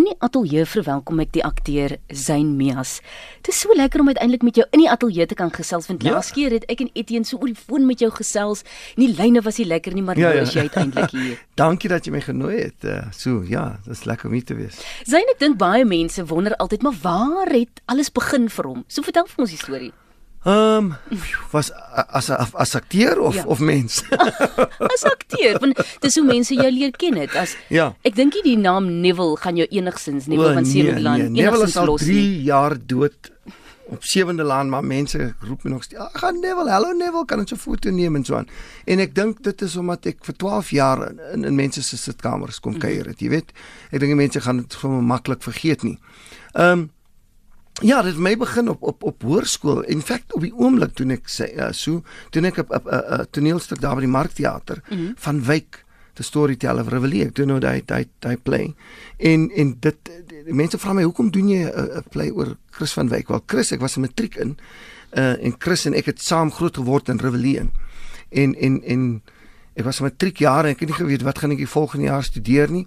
In die ateljee verwelkom ek die akteur Zain Mias. Dit is so lekker om uiteindelik met jou in die ateljee te kan gesels want Ja. laas keer het ek en Etienne so oor die foon met jou gesels. En die lyne was nie lekker nie, maar Ja, nou ja. is jy uiteindelik hier. Dankie dat jy my genooi het. Uh, so ja, dit is lekker om hier te wees. Zain, ek dink baie mense wonder altyd, maar waar het alles begin vir hom? So vertel vir ons die storie. Ehm um, was as as, as akteur of Ja. of mens? As akteur, want dis hoe mense jou leer ken het. As ja. ek dink nie die naam Neville gaan jou enigsins Neville O, van nee, Sewenland nee, Neville enigsins is al los 3 nie. jaar dood op sewende laan maar mense roep my nog steeds "Ag, gaan Neville hallo Neville kan ons 'n foto neem en so aan en ek dink dit is omdat ek vir 12 jaar in, in, in mense se sitkamers kom kuier het jy weet ek dink mense gaan dit sommer maklik vergeet nie ehm um, Ja, dit het my begin op op op hoërskool. In feite op die oomblik toe ek sê uh, so, toe ek 'n 'n toneelstuk daar by die Markteater mm -hmm. van Wyk the storyteller Reveille. Ek doen nou daai daai daai play. En en dit die mense vra my hoekom doen jy 'n play oor Chris van Wyk? Wel Chris, ek was 'n matriek in uh en Chris en ek het saam groot geword in Reveille. En en en ek was 'n matriekjaar en ek het nie geweet wat gaan ek die volgende jaar studeer nie.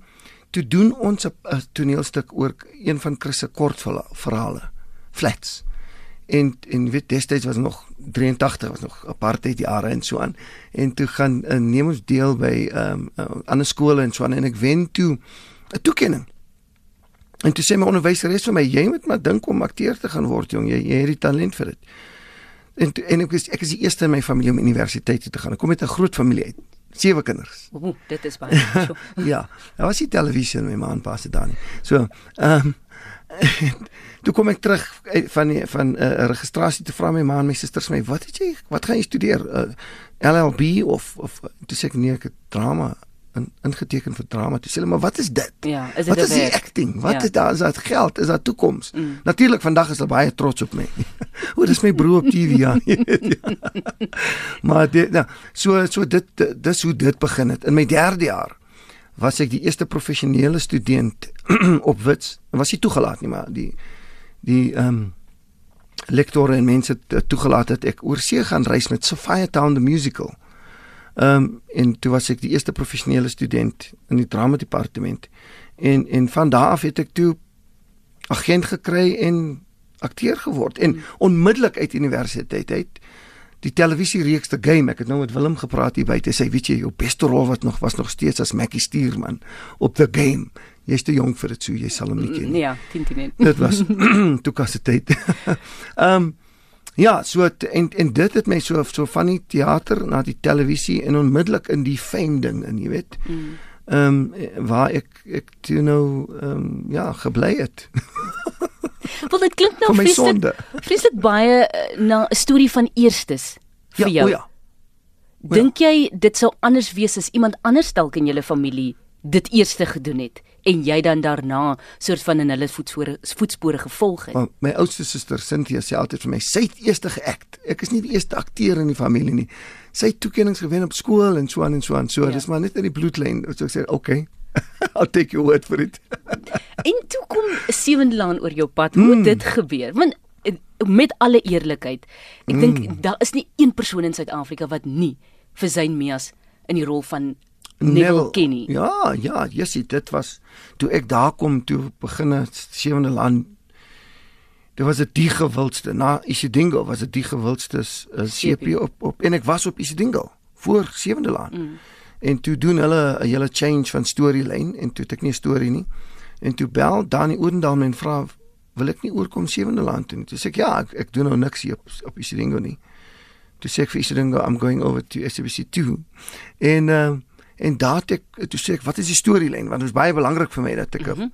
Toe doen ons 'n 'n toneelstuk oor een van Chris se kortverhale, Flats. En en weet destyds was nog 83 was nog apartheid jare en so aan. En toe gaan uh, neem ons deel by ehm um, uh, ander skole en so aan en ek wen toe 'n toekenning. En toe sê my onderwyseres vir my jy moet maar dink om akteur te gaan word jong, jy jy het die talent vir dit. En toe, en ek is ek is die eerste in my familie om universiteit toe te gaan. Ek kom met 'n groot familie uit. Sewe kinders. Ooh, dit is baie. ja, daar was nie televisie in my ma en pa se daar nie. So, ehm um, toe kom ek terug uit- van die, van 'n uh, registrasie te vra my ma en my susters my, "Wat het jy wat gaan jy studeer? Uh, LLB of of toe sê ek nee, ek het drama in, ingeteken vir drama. Toe sê hulle, "Maar wat is dit?" Ja, is dit Wat is die werk? acting? Wat Ja. is daar is daar geld? Is daar toekoms? Mm. Natuurlik vandag is hulle baie trots op my. o, dis my broer op TV ja. ja. maar dit nou, so so dit dis hoe dit begin het. In my 3de jaar was ek die eerste professionele student op Wits. Was nie toegelaat nie, maar die die ehm um, lektore en mense het toegelaat het ek oor see gaan reis met Sophia Town the musical. Ehm um, en toe was ek die eerste professionele student in die drama departement. En en van daar af het ek toe agent gekry en akteur geword en onmiddellik uit universiteit uit die televisiereeks The Game ek het nou met Willem gepraat hier buite sê weet jy jou beste rol wat nog was nog steeds as Mackie Stuurman op The Game. Jy's te jonk vir dit so jy sal hom nie ken nie. Ja, Tintin. dit was toe kasse tyd ehm um, ja so het, en en dit het my so so van die teater na die televisie en onmiddellik in die fame ding in jy weet. Mm. ehm um, waar ek ek toe nou ehm um, ja gebly het Wel dit klink nou vreeslik vreeslik baie eh, na 'n storie van eerstes vir ja jou. o ja ja. Dink jy dit sou anders wees as iemand anders dalk in julle familie dit eerste gedoen het en jy dan daarna soort van in hulle voetspore voetspore gevolg het? Maar my oudste suster Cynthia sê altyd vir my, sy het eers geact. Ek is nie die eerste akteur in die familie nie. Sy het toekennings gewen op skool en so aan en so aan. So, Ja. dis maar net in die bloedlyn. So ek sê, "Okay. I'll take your word for it." En toe kom 'n sewende laan oor jou pad. Hoe het Mm. dit gebeur? Want eh, met alle eerlikheid, ek dink daar is nie een persoon in Suid-Afrika wat nie vir Zayn Meas in die rol van Neville ken nie. Ja, ja, Jessie, dit was toe ek daar kom toe begin het sewende land. Dit was dit die gewildste. Na Isidingo was dit die gewildste uh, CP op op en ek was op Isidingo voor sewende land. Mm. En toe doen hulle 'n hele change van storielyn en toe het ek nie 'n storie nie. En toe bel Dani Oudendal my en vra wil ek nie oorkom sewende land toe nie. Toe sê ek ja, ek, ek doen nou niks hier op op Isidingo nie. Toe sê ek vir Isidingo I'm going over to SABC 2. En uh, en daar het ek toe sê ek wat is die storielyn want dit is baie belangrik vir my dat ek 'n mm -hmm.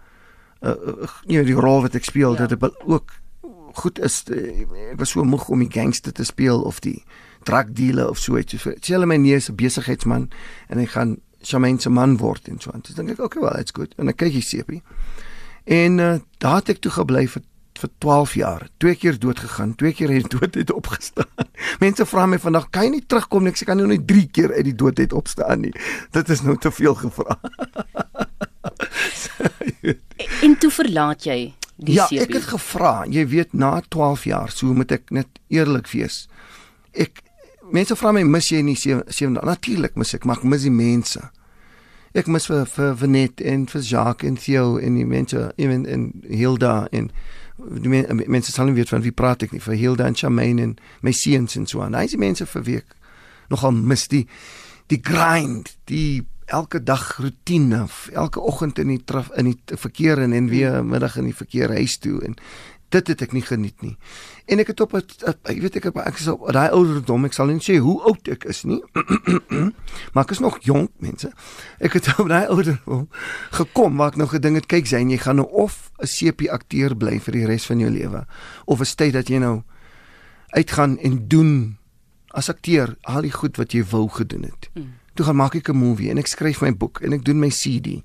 uh, uh, uh, die rol wat ek speel Ja. dat dit ook goed is uh, ek was so moeg om die gangster te speel of die drugdealer of so iets. So, sê hulle my nee is 'n besigheidsman en hy gaan Charmaine se man word en so aan. Dis dink ek okay well that's good. En ek kyk hier sepie. En uh, daar het ek toe gebly vir vir 12 jaar. Twee keer dood gegaan, twee keer uit die dood het opgestaan. Mense vra my vandag, "Kan jy nie terugkom nie?" Ek sê, "Kan nou net 3 keer uit die dood het opstaan nie." Dit is nou te veel gevra. En toe verlaat jy die ja, CP. ek het gevra, jy weet na 12 jaar, so moet ek net eerlik wees. Ek mense vra my mis jy nie sewe sewe natuurlik mis ek, maar ek mis die mense. Ek mis vir vir Venet en vir Jacques en Theo en die mense en en Hilda en die men, mense sal nie weet van wie praat ek nie vir Hilda en Charmaine en my seuns en so aan. Hy is die mense vir week nogal mis die die grind, die elke dag rotine, elke oggend in die traf, in die verkeer en, en weer middag in die verkeer huis toe en dit het ek nie geniet nie. En ek het op ek weet ek ek is op daai ouderdom, ek sal nie sê hoe oud ek is nie. maar ek is nog jonk, mense. Ek het op daai ouderdom gekom waar ek nou gedink het, kyk sien jy gaan nou of 'n sepie akteur bly vir die res van jou lewe of 'n tyd dat jy nou uitgaan en doen as akteur al die goed wat jy wou gedoen het. Mm toe gaan maak ek 'n movie en ek skryf my boek en ek doen my CD.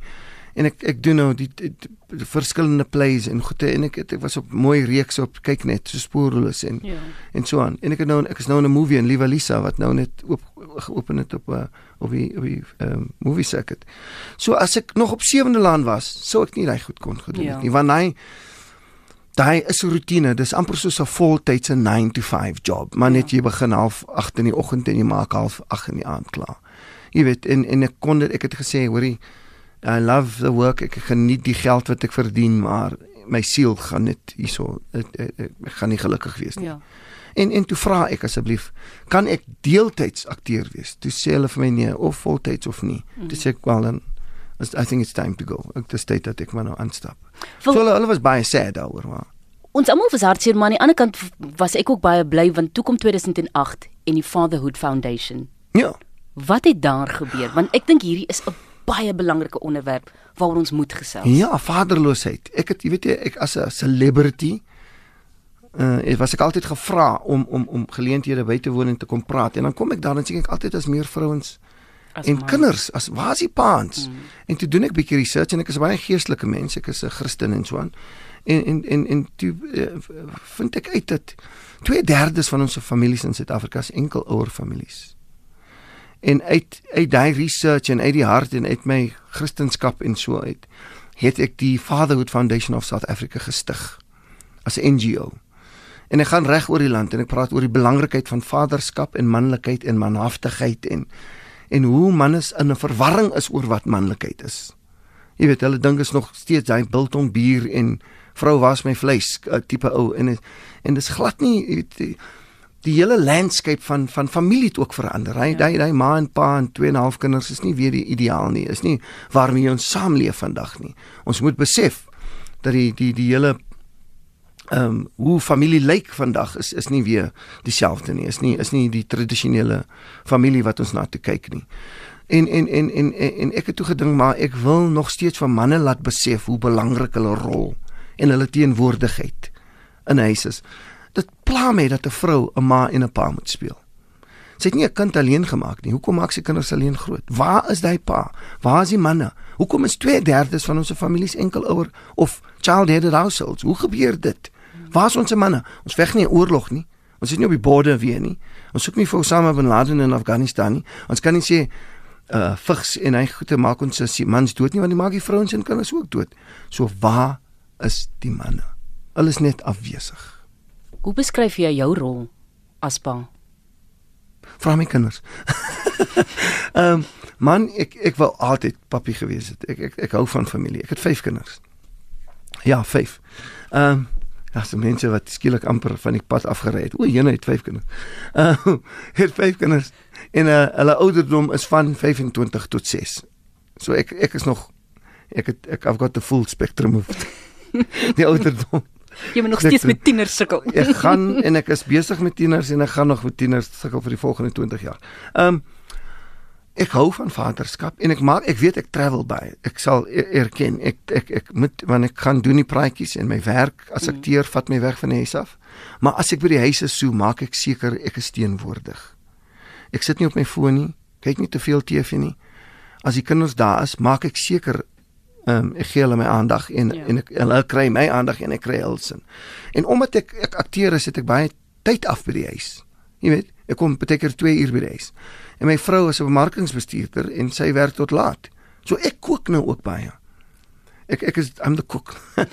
En ek ek doen nou die, die, die, die verskillende plays en goeie en ek het, ek was op mooi reeks op kyk net so spoorloos en ja. en so aan. En ek het nou ek is nou in 'n movie in Liva Lisa wat nou net oop geopen het op uh, op die op die um, movie circuit. So as ek nog op sewende laan was, sou ek nie reg goed kon gedoen ja. het nie. Want hy daai is 'n rotine. Dis amper soos 'n voltydse 9 to 5 job. Maar net ja. jy begin half 8 in die oggend en jy maak half 8 in die aand klaar jy weet en en ek kon dit ek het gesê hoorie I love the work ek geniet die geld wat ek verdien maar my siel gaan net hierso ek, ek, ek, ek gaan nie gelukkig wees nie. Ja. En en toe vra ek asseblief kan ek deeltyds akteur wees? Toe sê hulle vir my nee of voltyds of nie. Mm. Toe sê ek wel dan I think it's time to go. Ek het gesê dat ek maar nou aanstap. Vol, so hulle, hulle was baie sad daaroor maar Ons almal was hartseer maar aan die ander kant was ek ook baie bly want toe kom 2008 en die Fatherhood Foundation. Ja. Wat het daar gebeur? Want ek dink hierdie is 'n baie belangrike onderwerp waaroor ons moet gesels. Ja, vaderloosheid. Ek het jy weet jy ek as 'n celebrity uh ek was ek altyd gevra om om om geleenthede by te woon en te kom praat en dan kom ek daar en sien ek altyd as meer vrouens as en man. kinders as waar is die paans? Mm. En toe doen ek bietjie research en ek is baie geestelike mens, ek is 'n Christen en so aan. En en en en toe uh, vind ek uit dat 2/3 van ons families in Suid-Afrika is enkelouer families en uit uit daai research en uit die hart en uit my kristendom en so uit het ek die Fatherhood Foundation of South Africa gestig as 'n NGO. En ek gaan reg oor die land en ek praat oor die belangrikheid van vaderskap en manlikheid en manhaftigheid en en hoe manne in 'n verwarring is oor wat manlikheid is. Jy weet, hulle dink is nog steeds hy biltong bier en vrou was my vleis tipe ou en en dis glad nie jy weet die hele landscape van van familie het ook verander. Hy ja. hy hy ma en pa en twee en 'n half kinders is nie weer die ideaal nie. Is nie waarmee ons saamleef vandag nie. Ons moet besef dat die die die hele ehm um, hoe familie lyk vandag is is nie weer dieselfde nie. Is nie is nie die tradisionele familie wat ons na toe kyk nie. En en en en en, en ek het toe gedink maar ek wil nog steeds van manne laat besef hoe belangrik hulle rol en hulle teenwoordigheid in huis is dit pla my dat 'n vrou 'n ma en 'n pa moet speel. Sy het nie 'n kind alleen gemaak nie. Hoekom maak sy kinders alleen groot? Waar is daai pa? Waar is die manne? Hoekom is 2/3 van ons families enkelouer of child-headed households? Hoe gebeur dit? Waar is ons manne? Ons veg nie 'n oorlog nie. Ons is nie op die borde weer nie. Ons soek nie vir Osama bin Laden in Afghanistan nie. Ons kan nie sê uh vigs en hy goeie maak ons se mans dood nie want die maak die vrouens en kinders ook dood. So waar is die manne? Hulle is net afwesig. Hoe beskryf jy jou rol as pa? Vra my kinders. Ehm um, man, ek ek wou altyd papi gewees het. Ek ek ek hou van familie. Ek het 5 kinders. Ja, 5. Ehm um, so mense wat skielik amper van die pad afgery het. O, jene het 5 kinders. Uh het 5 kinders en uh, hulle ouderdom is van 25 tot 6. So ek ek is nog ek het ek I've got the full spectrum of die ouderdom. Jy moet nog steeds met tieners sukkel. ek gaan en ek is besig met tieners en ek gaan nog met tieners sukkel vir die volgende 20 jaar. Ehm um, ek hou van vaderskap en ek maak ek weet ek travel baie. Ek sal e-, erken ek ek ek moet wanneer ek gaan doen die praatjies en my werk as mm. akteur vat my weg van die huis af. Maar as ek by die huis is, so maak ek seker ek is teenwoordig. Ek sit nie op my foon nie, kyk nie te veel TV nie. As die kinders daar is, maak ek seker Ehm um, ek gee hulle my aandag en ja. en ek hulle kry my aandag en ek kry hulsin. En omdat ek ek akteer is, het ek baie tyd af by die huis. Jy weet, ek kom baie keer 2 uur by die huis. En my vrou is 'n bemarkingsbestuurder en sy werk tot laat. So ek kook nou ook baie. Ek ek is I'm the cook.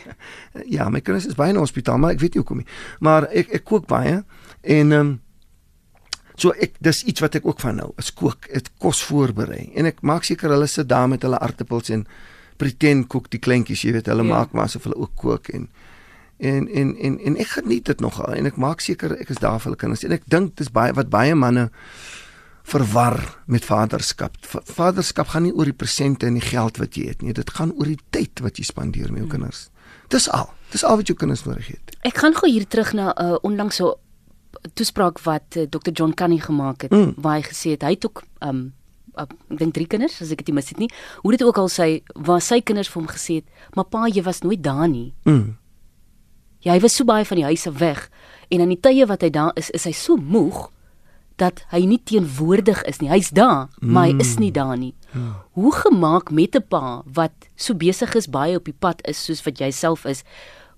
ja, my kinders is baie in die hospitaal, maar ek weet nie hoekom nie. Maar ek ek kook baie en ehm um, So ek dis iets wat ek ook van nou, is kook, dit kos voorberei en ek maak seker hulle sit daar met hulle aartappels en pretend kook die kleintjies, jy weet, hulle ja. maak maar asof hulle ook kook en en en en en ek geniet dit nogal en ek maak seker ek is daar vir hulle kinders en ek dink dis baie wat baie manne verwar met vaderskap. Vaderskap gaan nie oor die persente en die geld wat jy het nie, dit gaan oor die tyd wat jy spandeer met jou kinders. Dis al. Dis al wat jou kinders nodig het. Ek gaan gou hier terug na 'n uh, onlangs so toespraak wat uh, Dr John Canny gemaak het mm. waar hy gesê het hy het ook um uh, ek dink drie kinders as ek dit mis het nie. Hoe dit ook al sy waar sy kinders vir hom gesê het, "Maar pa, jy was nooit daar nie." Mm. Ja, hy was so baie van die huis af weg en aan die tye wat hy daar is, is hy so moeg dat hy nie teenwoordig is nie. Hy's daar, mm. maar hy is nie daar nie. Ja. Hoe gemaak met 'n pa wat so besig is baie op die pad is soos wat jy self is,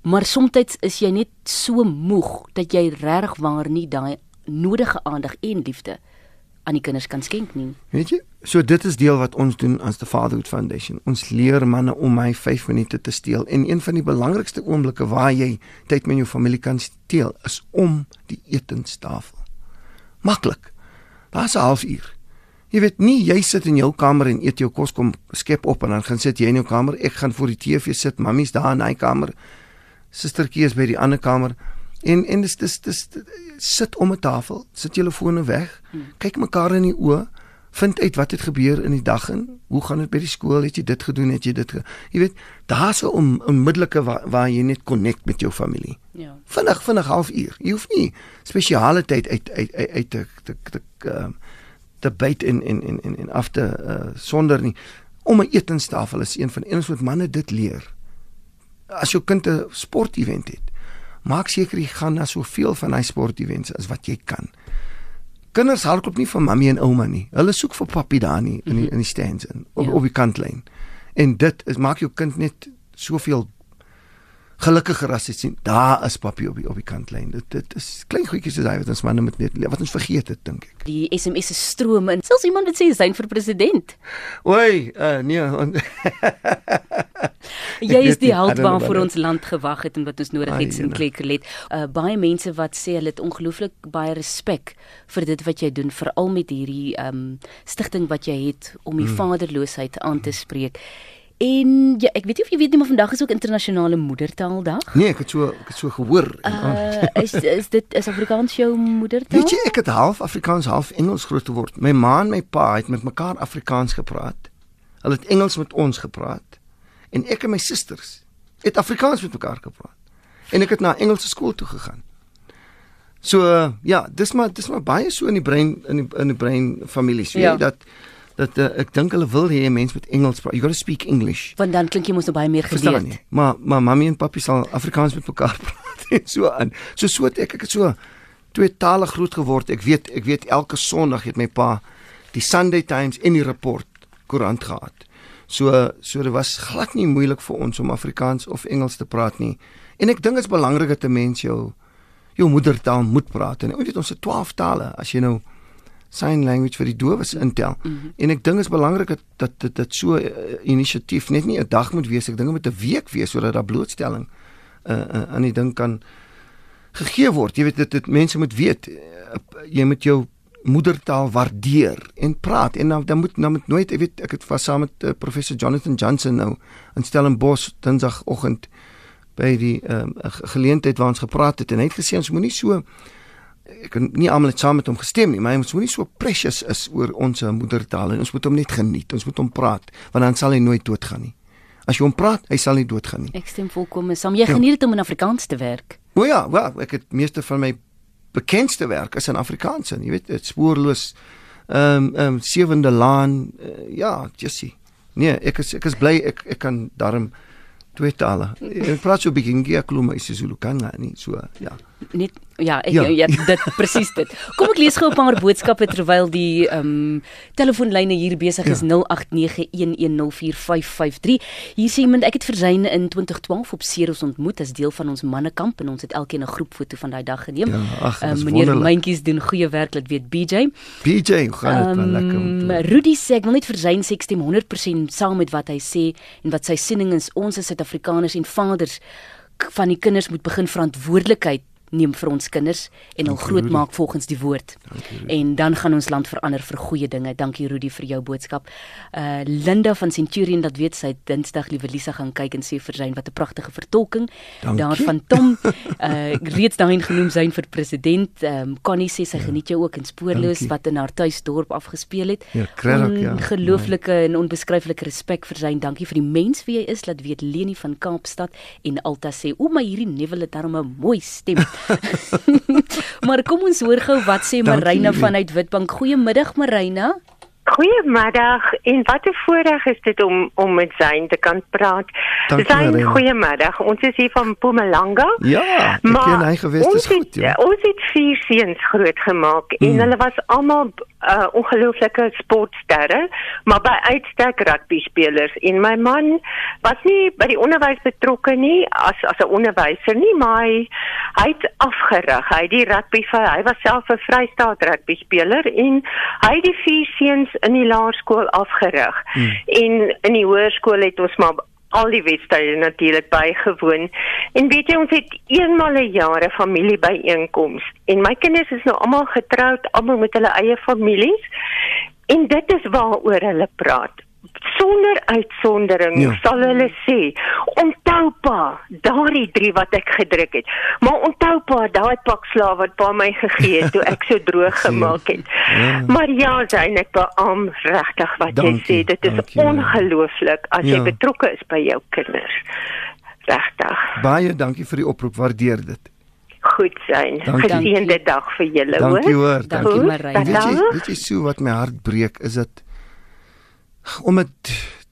maar soms is jy net so moeg dat jy regtig waar nie daai nodige aandag en liefde aan die kinders kan skenk nie. Weet jy? So dit is deel wat ons doen as the Fatherhood Foundation. Ons leer manne om my 5 minute te steel en een van die belangrikste oomblikke waar jy tyd met jou familie kan steel is om die etenstafel. Maklik. Daar's 'n halfuur. Jy weet nie jy sit in jou kamer en eet jou kos kom skep op en dan gaan sit jy in jou kamer. Ek gaan voor die TV sit. Mammie's daar in hy kamer. Sustertjie is by die ander kamer. En en dis dis dis sit om 'n tafel, sit julle fone weg. Hmm. Kyk mekaar in die oë. Vind uit wat het gebeur in die dag en hoe gaan dit by die skool? Het jy dit gedoen? Het jy dit ge Jy weet, daar's 'n on, onmiddellike waar, waar jy net connect met jou familie. Ja. Vinnig, vinnig halfuur. Jy hoef nie spesiale tyd uit uit uit, uit te te te uh, te byt in in in in af te uh, sonder nie. Om 'n etenstafel is een van eens wat manne dit leer. As jou kind 'n sportevent het, maak seker jy gaan na soveel van hy sportevents as wat jy kan. Kinders hardloop nie vir mammy en ouma nie. Hulle soek vir papi daar nie in die, mhm. in die stands in op, ja. op die kantlyn. En dit is maak jou kind net soveel gelukkiger as jy sien daar is papie op die op die kantlyn. Dit dit is klein goedjies soos hy wat ons manne met net wat ons vergeet het dink ek. Die SMS se stroom in. Selfs iemand wat sê hy is vir president. Oei, uh, nee. jy is die held waarvoor ons land gewag het en wat ons nodig het in Klerklet. Uh, baie mense wat sê hulle het ongelooflik baie respek vir dit wat jy doen veral met hierdie um stigting wat jy het om die hmm. vaderloosheid aan te spreek. En ja, ek weet nie of jy weet nie, maar vandag is ook internasionale moedertaaldag. Nee, ek het so ek het so gehoor. Uh, is is dit is Afrikaans jou moedertaal? Weet jy, ek het half Afrikaans, half Engels groot geword. My ma en my pa het met mekaar Afrikaans gepraat. Hulle het Engels met ons gepraat. En ek en my susters het Afrikaans met mekaar gepraat. En ek het na Engelse skool toe gegaan. So ja, dis maar dis maar baie so in die brein in die in die brein families, weet jy, ja. dat dat uh, ek dink hulle wil hê 'n mens moet Engels praat. You got to speak English. Want dan klink jy mos nou baie meer geleerd. Maar maar mami en papi sal Afrikaans met mekaar praat en so aan. So so ek ek het so twee tale groot geword. Ek weet ek weet elke Sondag het my pa die Sunday Times en die Report koerant gehad. So so dit was glad nie moeilik vir ons om Afrikaans of Engels te praat nie. En ek dink dit is belangrik dat 'n mens jou jou moedertaal moet praat. En jy weet ons het 12 tale. As jy nou sign language vir die dowes intel. Mm -hmm. En ek dink is belangrik dat dat dit dit so 'n uh, inisiatief net nie 'n dag moet wees, ek dink dit moet 'n week wees sodat daar blootstelling uh, uh aan die ding kan gegee word. Jy weet dit dit mense moet weet uh, jy moet jou moedertaal waardeer en praat en dan dan moet dan moet nooit ek weet ek het was saam met uh, professor Jonathan Johnson nou in Stellenbosch Dinsdagoggend by die uh, geleentheid waar ons gepraat het en hy het gesê ons moenie so ek kan nie almal saam met hom gestem nie, maar hy moet nie so precious is oor ons moedertaal en ons moet hom net geniet. Ons moet hom praat, want dan sal hy nooit doodgaan nie. As jy hom praat, hy sal nie doodgaan nie. Ek stem volkome saam. Jy ja. geniet dit om in Afrikaans te werk. O ja, wel, ek het meeste van my bekendste werk is in Afrikaans, jy weet, dit spoorloos ehm um, ehm um, sewende laan uh, ja, Jessie. Nee, ek is ek is bly ek ek kan daarom twee tale. Ek praat so bietjie Ngiyakhluma isiZulu kan nie, so ja net ja, ek ja, ja dit presies dit. Kom ek lees gou 'n paar boodskappe terwyl die ehm um, telefoonlyne hier besig is ja. 0891104553. Hier sê iemand ek het versyne in 2012 op Ceres ontmoet as deel van ons mannekamp en ons het elkeen 'n groepfoto van daai dag geneem. Ja, ag, uh, meneer Mentjies doen goeie werk, dit weet BJ. BJ, gaan dit um, lekker te. Rudy sê ek wil net versyne sê ek stem 100% saam met wat hy sê en wat sy siening is ons as Suid-Afrikaners en vaders van die kinders moet begin verantwoordelikheid neem vir ons kinders en hul grootmaak volgens die woord. Dankie, en dan gaan ons land verander vir goeie dinge. Dankie Rudy vir jou boodskap. Uh Linda van Centurion dat weet sy Dinsdag liewe Lisa gaan kyk en sê vir sy wat 'n pragtige vertolking daarvan Tom uh reeds daarin genoem sy vir president. Ehm um, Connie sê sy ja. geniet jou ook in spoorloos Dankie. wat in haar tuisdorp afgespeel het. Ja, krak ja. Ongelooflike nee. en onbeskryflike respek vir en dankie vir die mens wie hy is. Laat weet Leni van Kaapstad en Alta sê o my hierdie Neville het darem 'n mooi stem. maar kom ons hoor gou wat sê Marina vanuit Witbank. Goeiemiddag Marina. Goeiemiddag en wat 'n voorreg is dit om om met Zain te kan praat. Zain, goeiemiddag. Ons is hier van Mpumalanga. Ja, ek ken hy gewees, dis goed, ja. Ons het vier seuns grootgemaak en hmm. hulle was almal uh, ongelooflike sportsterre, maar by uitstek rugby spelers. En my man was nie by die onderwys betrokke nie as as 'n onderwyser nie, maar hy, hy het afgerig. Hy het die rugby vir hy was self 'n Vrystaat rugby speler en hy het die vier seuns in die laerskool afgerig. Hmm. En in die hoërskool het ons maar al die wedstryde natuurlik bygewoon. En weet jy ons het eenmal 'n jaar 'n familiebyeenkoms en my kinders is nou almal getroud, almal met hulle eie families. En dit is waaroor hulle praat sonder uitsondering ja. sal hulle sê onthou pa daardie drie wat ek gedruk het. Maar onthou pa daai pak slaaf wat pa my gegee het toe ek so droog gemaak het. Ja. maar ja sien ek beam regtig wat dankie, jy sê dit is ongelooflik as ja. jy betrokke is by jou kinders. Regtig. Baie dankie vir die oproep waardeer dit. Goed sien geseënde dag vir julle hoor. Dankie hoor. Dankie. Marina weet jy weet jy so wat my hart breek is dit omdat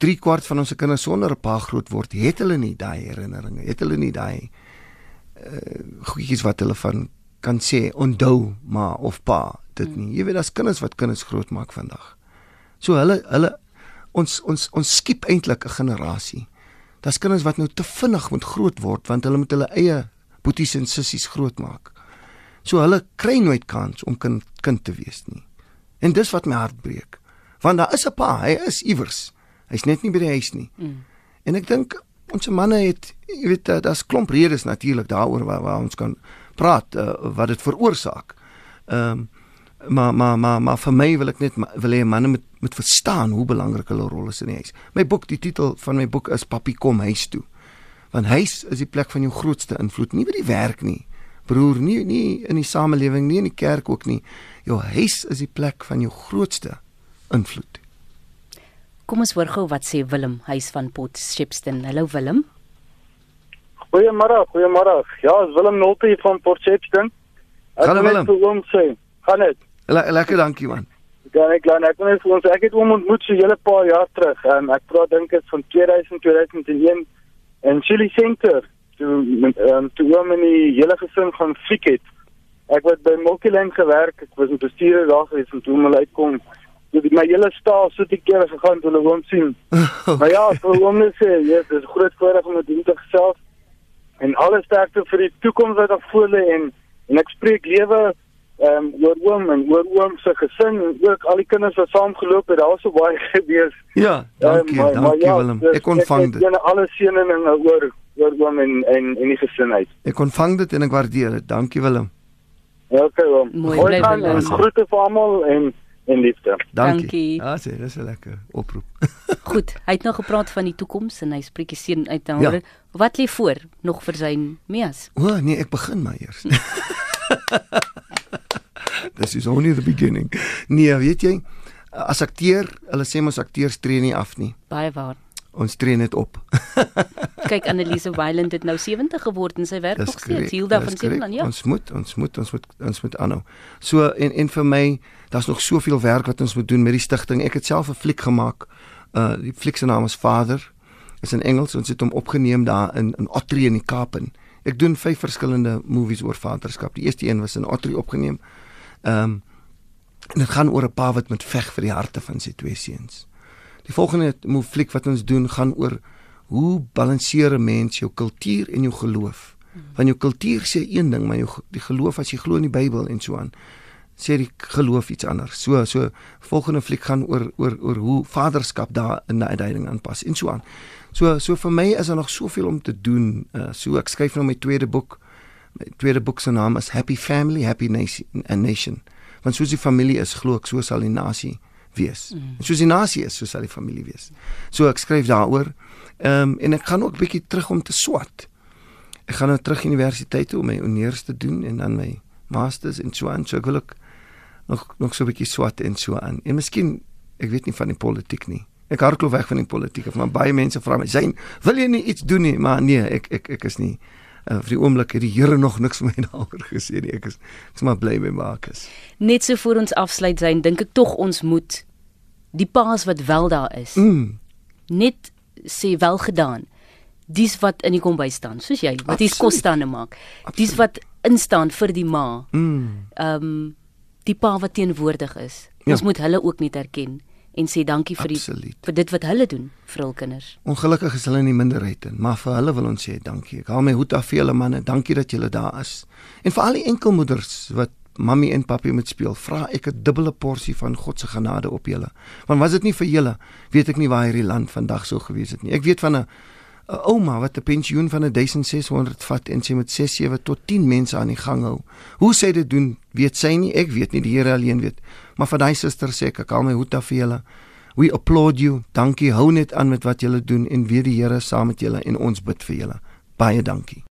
3 kwart van ons kinders sonder 'n pa groot word, het hulle nie daai herinneringe, het hulle nie daai uh goedjies wat hulle van kan sê onthou ma of pa dit nie. Jy weet as kinders wat kinders groot maak vandag. So hulle hulle ons ons ons skiep eintlik 'n generasie. Daar's kinders wat nou te vinnig moet groot word want hulle moet hulle eie boeties en sissies grootmaak. So hulle kry nooit kans om kind kind te wees nie. En dis wat my hart breek want daar is 'n pa, hy is iewers. Hy's net nie by die huis nie. Mm. En ek dink ons manne het, jy weet, uh, daar's klomp redes natuurlik daaroor waar, waar ons kan praat uh, wat dit veroorsaak. Ehm um, maar maar maar maar vir my wil ek net wil hê manne moet moet verstaan hoe belangrik hulle rol is in die huis. My boek, die titel van my boek is Papi kom huis toe. Want huis is die plek van jou grootste invloed, nie by die werk nie. Broer, nie nie in die samelewing nie, in die kerk ook nie. Jou huis is die plek van jou grootste invloed. Kom ons hoor gou wat sê Willem huis van Potchefstroom. Hallo Willem. Goeiemôre, goeiemôre. Ja, is Willem Nolte van Potchefstroom. Hallo Willem. Ek wil sê, gaan dit? Le lekker, dankie man. Ja, ek glo net net vir ons ek het hom ontmoet so 'n hele paar jaar terug. Um, ek praat dink dit van 2000 2001 in Chili Center toe um, toe hom en die hele gesin gaan fliek het. Ek het by Mokiland gewerk. Ek was 'n bestuurder daar gewees en toe hom uitkom dit my hele staal so te kere gegaan toe hulle hom sien. okay. Maar ja, vir hom is dit ja, dit is groot voorreg om dit te gesels en alles sterkte vir die toekoms wat daar voor lê en en ek spreek lewe ehm um, oor oom en oor oom se gesin en ook al die kinders wat saam geloop het, daar was so baie gewees. Ja, dankie, um, maar, dankie maar ja, Willem. Ek ontvang dit. Ek het alle seëninge oor oor oom en en en die gesin uit. Ek ontvang dit en ek waardeer dit. Dankie Willem. Ja, okay, oom. Mooi bly Willem. Groete vir almal en en liefde. Dankie. Ja, sê, dis 'n lekker oproep. Goed, hy het nou gepraat van die toekoms en hy spreek die seën uit na hom. Ja. Wat lê voor nog vir sy mees? O, nee, ek begin maar eers. This is only the beginning. Nee, weet jy, as akteur, hulle sê mos akteurs tree nie af nie. Baie waar. Ons tree net op. Kyk Annelise Weiland het nou 70 geword en sy werk nog steeds. Hilda van Siemens, ja. Ons moet ons moet ons moet ons moet aanhou. So en en vir my, daar's nog soveel werk wat ons moet doen met die stigting. Ek het self 'n fliek gemaak. Uh die fliek se naam is Father. Is in Engels. Ons het hom opgeneem daar in in Ottery in die Kaap. Ek doen vyf verskillende movies oor vaderskap. Die eerste een was in Ottery opgeneem. Ehm um, en dit gaan oor 'n pa wat met veg vir die harte van sy twee seuns. Die volgende fliek wat ons doen gaan oor hoe balanseer 'n mens jou kultuur en jou geloof. Want jou kultuur sê een ding, maar jou die geloof as jy glo in die Bybel en so aan sê die geloof iets anders. So so volgende fliek gaan oor oor oor hoe vaderskap daar in 'n uitdaging aanpas en so aan. So so vir my is daar nog soveel om te doen. Uh, so ek skryf nou my tweede boek My tweede boek se naam is Happy Family, Happy Nation, a Nation. Want soos die familie is, glo ek so sal die nasie wees. Mm. En soos die nasie is, so sal die familie wees. So ek skryf daaroor. Ehm um, en ek gaan ook bietjie terug om te swat. Ek gaan nou terug universiteit toe om my honeurs te doen en dan my masters en so aan. So ek wil ook nog nog so 'n bietjie swat en so aan. En miskien ek weet nie van die politiek nie. Ek hardloop weg van die politiek, maar baie mense vra my, "Sein, wil jy nie iets doen nie?" Maar nee, ek ek ek is nie uh, vir die oomblik het die Here nog niks vir my daaroor gesê nie. Ek is ek is maar bly met Marcus. Net so voor ons afsluit zijn, dink ek tog ons moet die paas wat wel daar is. Mm. Net sê wel gedaan. Dis wat in die kombuis staan, soos jy, wat die Absoluut. kosstande maak. Dis wat instaan vir die ma. Mm. Ehm um, die pa wat teenwoordig is. Ja. Ons moet hulle ook net erken en sê dankie vir die Absoluut. vir dit wat hulle doen vir hul kinders. Ongelukkig is hulle in die minderheid en maar vir hulle wil ons sê dankie. Ek haal my hoed af vir julle manne. Dankie dat julle daar is. En vir al die enkelmoeders wat mammy en papi moet speel, vra ek 'n dubbele porsie van God se genade op julle. Want was dit nie vir julle, weet ek nie waar hierdie land vandag sou gewees het nie. Ek weet van 'n 'n ouma wat 'n pensioen van 1600 vat en sy met 6, 7 tot 10 mense aan die gang hou. Hoe sy dit doen, weet sy nie, ek weet nie, die Here alleen weet. Maar vir daai suster sê ek, ek haal my hoed af vir julle. We applaud you. Dankie. Hou net aan met wat julle doen en weet die Here saam met julle en ons bid vir julle. Baie dankie.